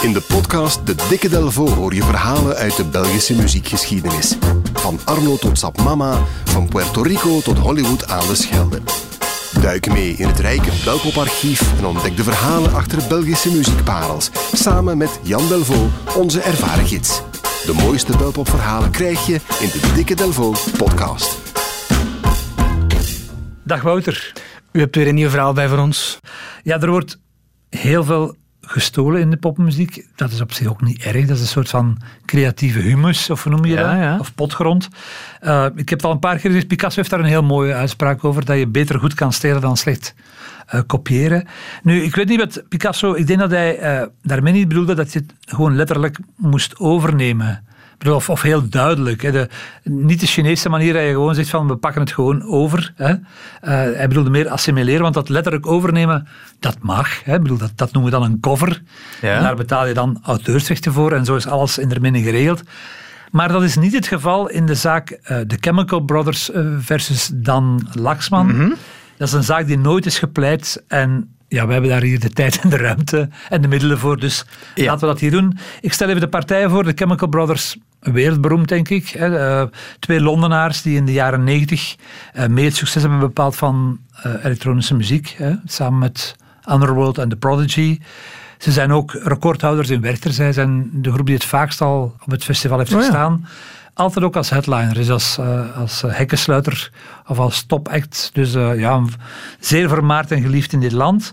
In de podcast De Dikke Delvo hoor je verhalen uit de Belgische muziekgeschiedenis. Van Arno tot Sap Mama, van Puerto Rico tot Hollywood aan de Schelde. Duik mee in het rijke Belpoparchief en ontdek de verhalen achter Belgische muziekparels. Samen met Jan Delvo, onze ervaren gids. De mooiste Belpopverhalen krijg je in de Dikke Delvo podcast. Dag Wouter. U hebt weer een nieuw verhaal bij voor ons. Ja, er wordt heel veel gestolen in de popmuziek. Dat is op zich ook niet erg. Dat is een soort van creatieve humus, of hoe noem je Ja, dat? ja. Of potgrond. Eh, ik heb het al een paar keer gezegd, Picasso heeft daar een heel mooie uitspraak over, dat je beter goed kan stelen dan slecht eh, kopiëren. Nu, ik weet niet wat Picasso... Ik denk dat hij eh, daarmee niet bedoelde dat je het gewoon letterlijk moest overnemen. Bedoel, Of, of heel duidelijk. Hè. De, niet de Chinese manier dat je gewoon zegt van we pakken het gewoon over. Hè. Eh, hij bedoelde meer assimileren, want dat letterlijk overnemen, dat mag. Hè. Ik bedoel, dat, dat noemen we dan een cover. Ja. En daar betaal je dan auteursrechten voor en zo is alles in de minne geregeld. Maar dat is niet het geval in de zaak eh, de Chemical Brothers eh, versus Dan Laxman. Mhm. Dat is een zaak die nooit is gepleit en ja, we hebben daar hier de tijd en de ruimte en de middelen voor, dus Ja. laten we dat hier doen. Ik stel even de partijen voor, de Chemical Brothers, wereldberoemd denk ik. Hè. Eh, twee Londenaars die in de jaren negentig eh, mee het succes hebben bepaald van eh, elektronische muziek, hè, samen met Underworld en The Prodigy. Ze zijn ook recordhouders in Werchter. Zij zijn de groep die het vaakst al op het festival heeft Oh ja. Altijd ook als headliner, dus als, eh, als eh, hekkensluiter of als topact. Dus eh, ja, zeer vermaard en geliefd in dit land.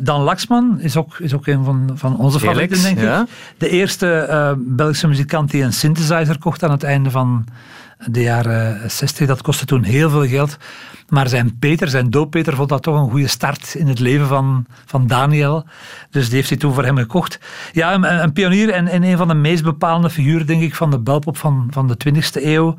Dan Laxman is ook, is ook een van, van onze favorieten, denk ja. ik. De eerste Belgische muzikant die een synthesizer kocht aan het einde van de jaren 60. Dat kostte toen heel veel geld. Maar zijn Peter, zijn dooppeter, vond dat toch een goede start in het leven van, van Daniel. Dus die heeft hij toen voor hem gekocht. Ja, een, een pionier en, en een van de meest bepalende figuren, denk ik, van de belpop van, van de 20e eeuw.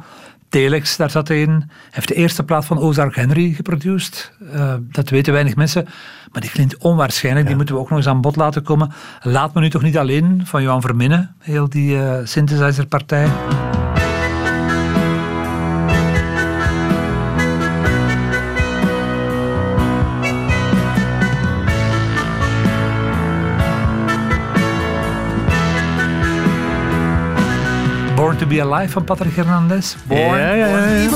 Telex, daar zat hij in. Hij heeft de eerste plaat van Ozark Henry geproduceerd. Eh, dat weten weinig mensen. Maar die klinkt onwaarschijnlijk. Die moeten we ook nog eens aan bod laten komen. Laat me nu toch niet alleen van Johan Verminnen. Heel die eh, synthesizerpartij. Born to be Alive van Patrick Hernandez. Born. Ja, ja, ja. ja.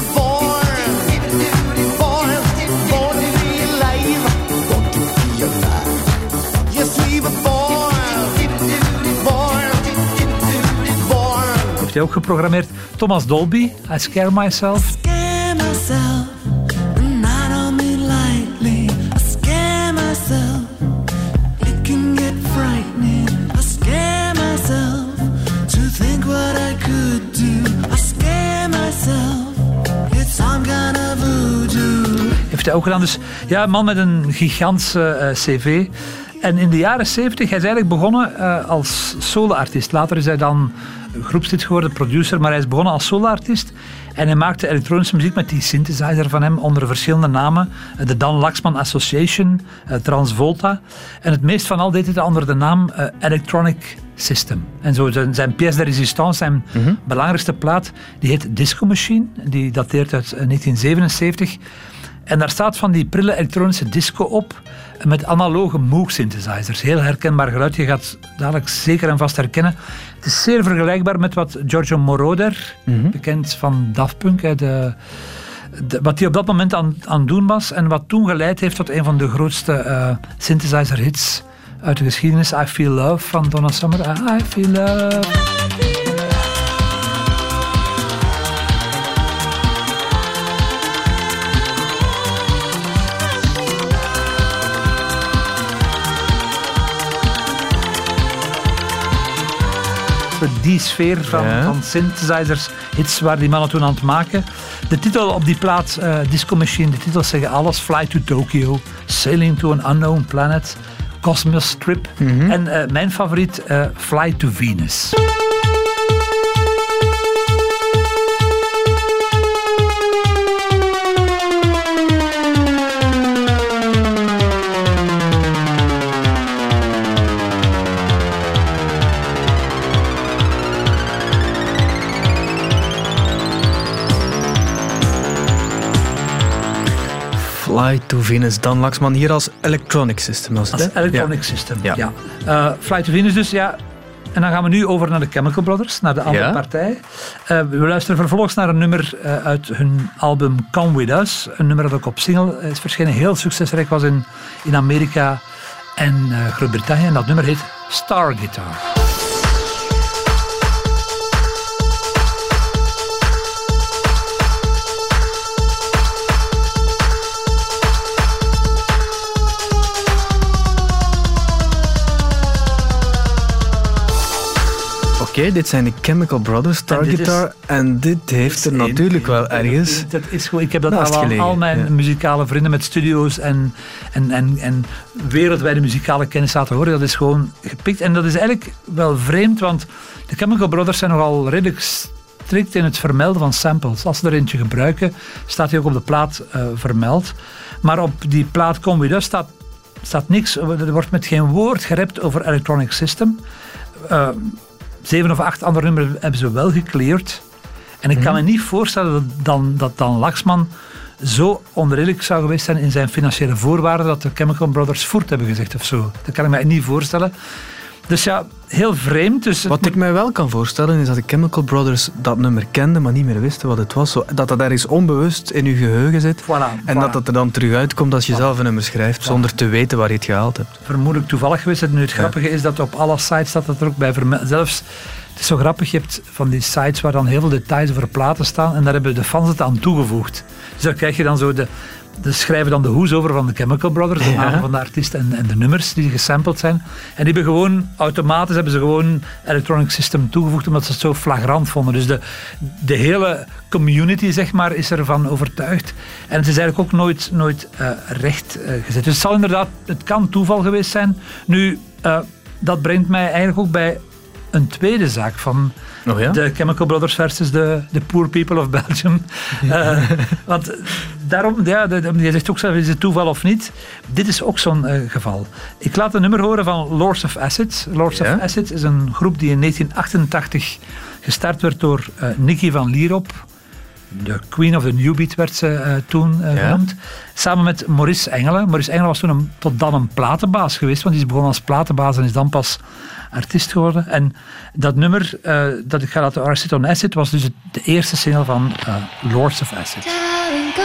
Heeft hij ook geprogrammeerd. Thomas Dolby, I Scare Myself. scare myself, Heeft hij ook gedaan. Dus ja, een man met een gigantische eh, cv. En in de jaren 70, hij is eigenlijk begonnen eh, als solo-artiest. Later is hij dan groepslid geworden, producer, maar hij is begonnen als solo-artiest. En hij maakte elektronische muziek met die synthesizer van hem onder verschillende namen. Eh, De Dan Laxman Association, Transvolta. En het meest van al deed hij onder de naam Electronic System. En zo zijn, zijn pièce de résistance, zijn belangrijkste plaat, die heet Disco Machine. Die dateert uit eh, 1977. En daar staat van die prille elektronische disco op met analoge Moog synthesizers. Heel herkenbaar geluid. Je gaat dadelijk zeker en vast herkennen. Het is zeer vergelijkbaar met wat Giorgio Moroder, bekend van Daft Punk, de, de- wat hij op dat moment aan, het doen was en wat toen geleid heeft tot een van de grootste eh, synthesizer hits uit de geschiedenis. I Feel Love van Donna Summer. I Feel Love. Die sfeer van, Ja. van synthesizers, hits waar die mannen toen aan het maken. De titel op die plaat, eh, Disco Machine, de titels zeggen alles. Fly to Tokyo, Sailing to an Unknown Planet, Cosmos Trip. En eh, mijn favoriet, eh, Fly to Venus. Fly to Venus, Dan Laxman hier als Electronic System. Was het, Als? Electronic. System. Ja. Ja. Eh, Fly to Venus dus, ja. En dan gaan we nu over naar de Chemical Brothers, naar de andere Ja. partij. Eh, we luisteren vervolgens naar een nummer eh, uit hun album Come With Us. Een nummer dat ook op single is verschenen, heel succesrijk was in, in Amerika en Groot-Brittannië. En dat nummer heet Star Guitar. Dit zijn de Chemical Brothers, Star En is- Guitar. En dit heeft er natuurlijk wel ergens... Dat is gewoon, ik heb dat al gelegen, al mijn ja. muzikale vrienden met studio's en, en, en, en wereldwijde muzikale kennis laten horen. Dat is gewoon gepikt. En dat is eigenlijk wel vreemd, want de Chemical Brothers zijn nogal redelijk strikt in het vermelden van samples. Als ze er eentje gebruiken, staat hij ook op de plaat eh, vermeld. Maar op die plaat Come With Us staat, staat niks. Er wordt met geen woord gerept over Electronic System. Eh, zeven of acht andere nummers hebben ze wel gecleared. En ik kan me niet voorstellen dat dan, dat dan Laxman zo onredelijk zou geweest zijn in zijn financiële voorwaarden dat de Chemical Brothers voort hebben gezegd of zo. Dat kan ik me niet voorstellen. Dus ja, heel vreemd. Dus Wat ik mij wel kan voorstellen is dat de Chemical Brothers dat nummer kenden, maar niet meer wisten wat het was. Zo, dat dat ergens onbewust in je geheugen zit. Voilà, En voilà. dat dat er dan terug uitkomt als je zelf een nummer schrijft, zonder te weten waar je het gehaald hebt. vermoedelijk toevallig geweest. En nu het grappige is dat op alle sites staat dat er ook bij vermeld. Zelfs, het is zo grappig, je hebt van die sites waar dan heel veel details over platen staan en daar hebben de fans het aan toegevoegd. Dus daar krijg je dan zo de... De schrijven dan de hoes over van de Chemical Brothers, de Ja. namen van de artiest en, en de nummers die gesampled zijn. En die hebben gewoon, automatisch hebben ze gewoon Electronic System toegevoegd, omdat ze het zo flagrant vonden. Dus de, de hele community, zeg maar, is ervan overtuigd. En het is eigenlijk ook nooit, nooit eh, recht eh, gezet. Dus het zal inderdaad, het kan toeval geweest zijn. Nu, eh, dat brengt mij eigenlijk ook bij een tweede zaak van Oh ja? de Chemical Brothers versus de, de Poor People of Belgium. Want daarom, ja, je zegt ook zelf, is het toeval of niet? Dit is ook zo'n eh, geval. Ik laat een nummer horen van Lords of Acid. Lords Ja? of Acid is een groep die in 1988 gestart werd door eh Nicky van Lierop. De Queen of the New Beat werd ze eh, toen eh, Ja? genoemd. Samen met Maurice Engelen. Maurice Engelen was toen een, tot dan een platenbaas geweest, want die is begonnen als platenbaas en is dan pas artiest geworden. En dat nummer eh, dat ik ga laten Acid on Acid, was dus het- de eerste single van eh, Lords of Acid. Darling,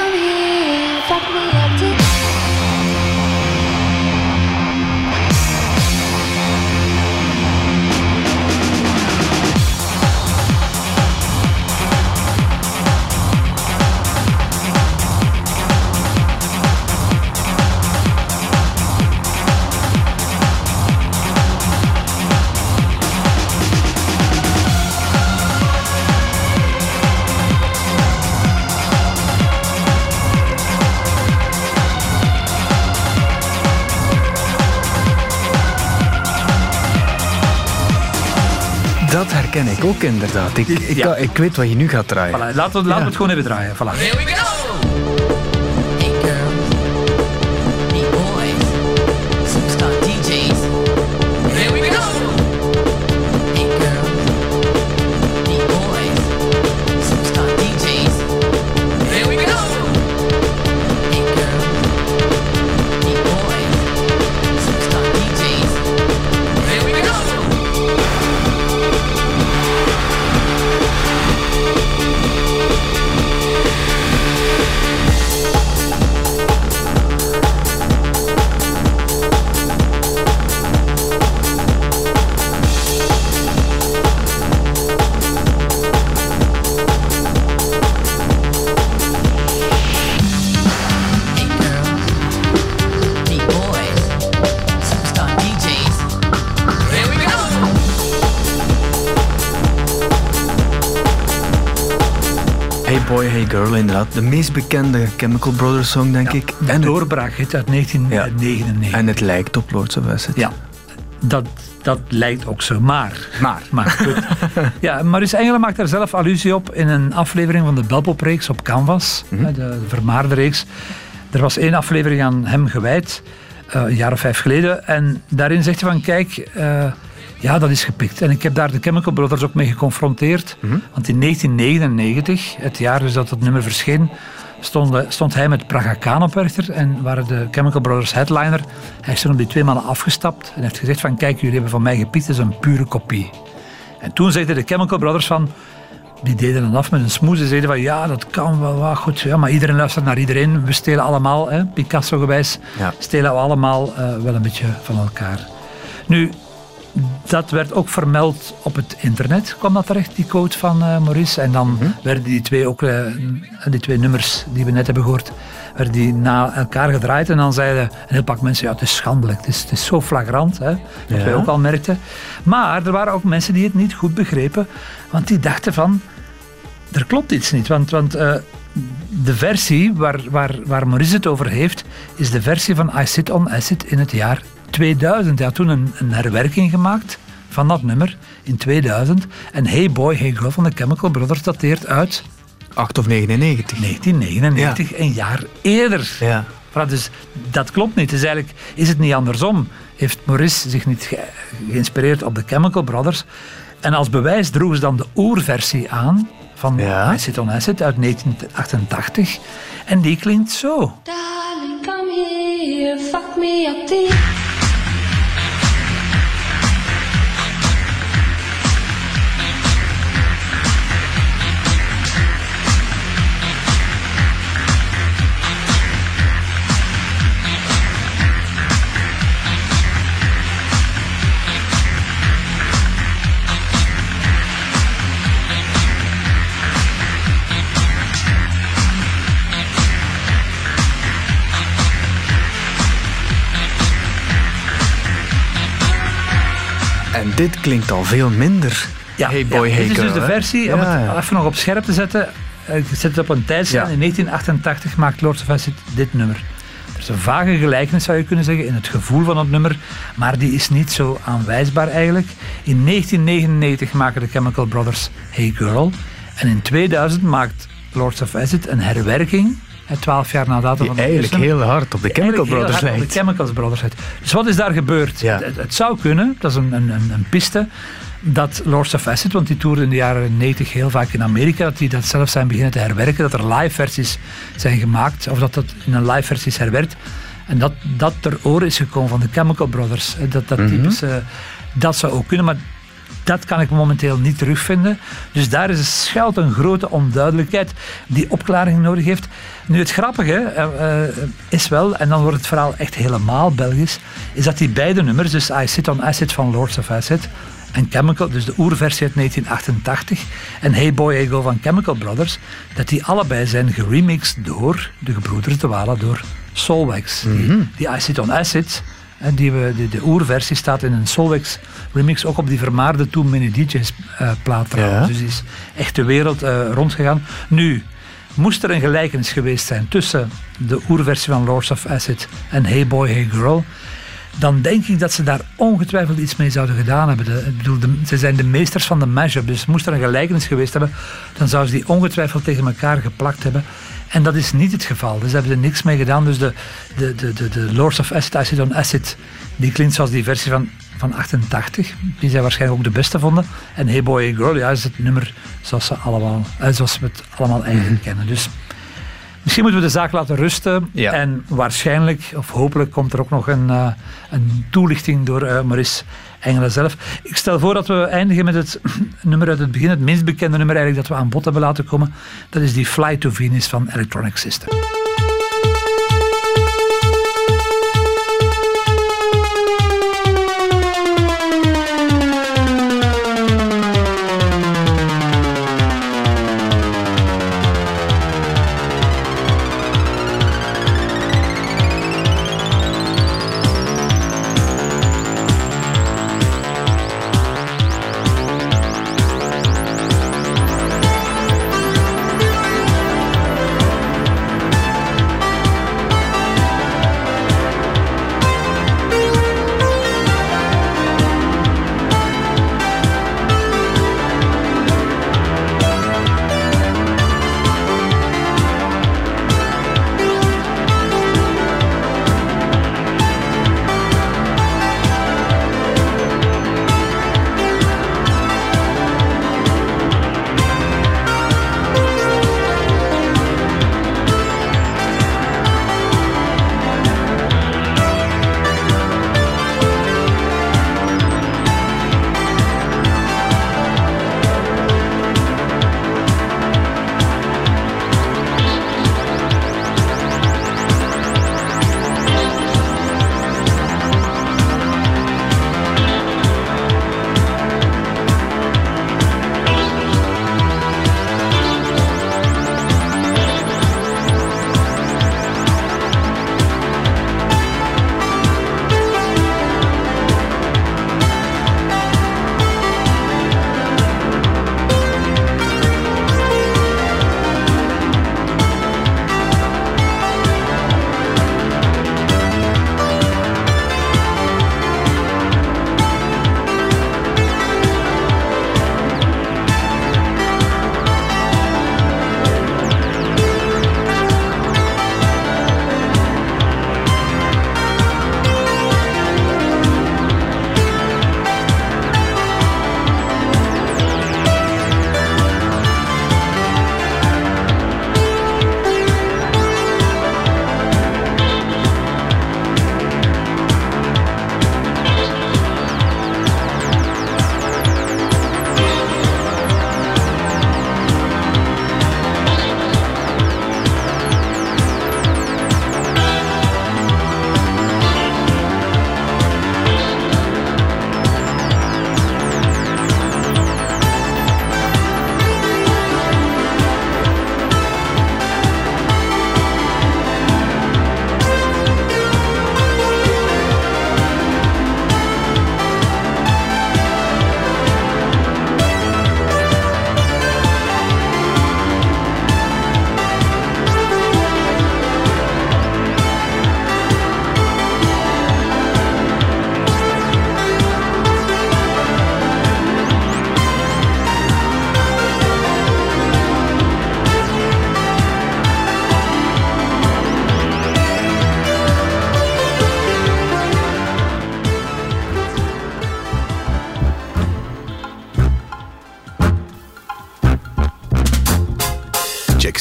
Dat herken ik ook inderdaad. Ik, ik, Ja. ik weet wat je nu gaat draaien. Voilà, laten we, laten we het gewoon even draaien. Voilà. Here we go! Hey Boy, Hey Girl, inderdaad. De meest bekende Chemical Brothers song, denk ik. De En het, doorbraakhit uit 1999. en het lijkt op Lords of Acid. Ja, dat, dat lijkt ook zo. Maar, Maar. maar goed. ja, Maurice Engelen maakt daar zelf allusie op in een aflevering van de Belpop-reeks op Canvas, Mhm. de vermaarde reeks. Er was één aflevering aan hem gewijd, eh, een jaar of vijf geleden. En daarin zegt hij van, kijk, eh, Ja, dat is gepikt. En ik heb daar de Chemical Brothers ook mee geconfronteerd. Want in 1999, het jaar dus dat het nummer verscheen, stond, stond hij met Praga Khan op Werchter en waren de Chemical Brothers headliner. Hij is toen op die twee mannen afgestapt en heeft gezegd van kijk, jullie hebben van mij gepikt, het is een pure kopie. En toen zeiden de Chemical Brothers van, die deden dan af met een smoes. Ze zeiden van ja, dat kan wel wat goed. Ja, maar iedereen luistert naar iedereen. We stelen allemaal, hè, Picasso-gewijs, Ja. stelen we allemaal eh, wel een beetje van elkaar. Nu, dat werd ook vermeld op het internet, kwam dat terecht, die quote van eh, Maurice. En dan werden die twee, ook, eh, die twee nummers die we net hebben gehoord, werden die na elkaar gedraaid. En dan zeiden een heel pak mensen, ja, het is schandelijk, het is, het is zo flagrant, hè, dat Ja. wij wij ook al merkten. Maar er waren ook mensen die het niet goed begrepen, want die dachten van, er klopt iets niet. Want, want eh, de versie waar, waar, waar Maurice het over heeft, is de versie van I Sit On Acid in het jaar 2000. Hij had toen een, een herwerking gemaakt van dat nummer in 2000. En Hey Boy, Hey Girl van de Chemical Brothers dateert uit 8 of 99. 1999, een jaar eerder. Ja. Voilà, dus dat klopt niet. Dus eigenlijk is het niet andersom. Heeft Maurice zich niet ge- geïnspireerd op de Chemical Brothers. En als bewijs droegen ze dan de oerversie aan van Ja. I Sit On Acid uit 1988. En die klinkt zo. Darling, come here, fuck me up deep. Dit klinkt al veel minder. hey boy, ja, hey Dit is dus de versie, om Ja, het ja. even nog op scherp te zetten. eh, Ik zet het op een tijdslijn. Ja. In 1988 maakt Lords of Acid dit nummer. Er is een vage gelijkenis, zou je kunnen zeggen, in het gevoel van het nummer. Maar die is niet zo aanwijsbaar eigenlijk. In 1999 maken de Chemical Brothers Hey Girl. En in 2000 maakt Lords of Acid een herwerking. Twaalf jaar na datum Die eigenlijk heel hard op de Chemical Brothers hard op lijkt. De Chemicals Brothers lijkt. Dus wat is daar gebeurd? Ja. Het, het zou kunnen, dat is een, een, een, een piste, dat Lords of Acid, want die toerde in de jaren 90 heel vaak in Amerika, dat die dat zelf zijn beginnen te herwerken, dat er live versies zijn gemaakt, of dat dat in een live versie is herwerkt. En dat dat ter oren is gekomen van de Chemical Brothers. Dat, dat typische, dat zou ook kunnen, maar dat kan ik momenteel niet terugvinden. Dus daar is schuilt een grote onduidelijkheid die opklaring nodig heeft. Nu, het grappige eh, eh, is wel, en dan wordt het verhaal echt helemaal Belgisch, is dat die beide nummers, dus I Sit On Acid van Lords of Acid en Chemical, dus de oerversie uit 1988, en Hey Boy Hey Go van Chemical Brothers, dat die allebei zijn geremixed door de gebroeders De Wala, door Solwax. die, die I Sit On Acid, en die we, de, de oerversie staat in een Solvex remix, ook op die vermaarde Too Many DJs eh, plaat trouwens. Ja. Dus die is echt de wereld eh, rondgegaan. Nu, moest er een gelijkenis geweest zijn tussen de oerversie van Lords of Acid en Hey Boy Hey Girl, dan denk ik dat ze daar ongetwijfeld iets mee zouden gedaan hebben. De, ik bedoel, de- ze zijn de meesters van de mashup, dus moest er een gelijkenis geweest hebben, dan zouden ze die ongetwijfeld tegen elkaar geplakt hebben. En dat is niet het geval. Dus hebben ze niks mee gedaan. Dus de, de, de, de, de Lords of Acid, Acid on Acid, die klinkt zoals die versie van, van 88, die zij waarschijnlijk ook de beste vonden. En Hey Boy Hey Girl, ja, is het nummer zoals, ze allemaal, eh, zoals we het allemaal eigenlijk kennen. Dus Misschien moeten we de zaak laten rusten. Ja. En waarschijnlijk, of hopelijk, komt er ook nog een, eh, een toelichting door eh, Maurice Engelen zelf. Ik stel voor dat we eindigen met het nummer uit het begin, het minst bekende nummer eigenlijk dat we aan bod hebben laten komen. Dat is die Fly to Venus van Electronic System.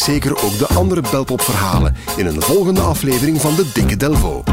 Zeker ook de andere belpopverhalen in een volgende aflevering van de Dikke Delvo.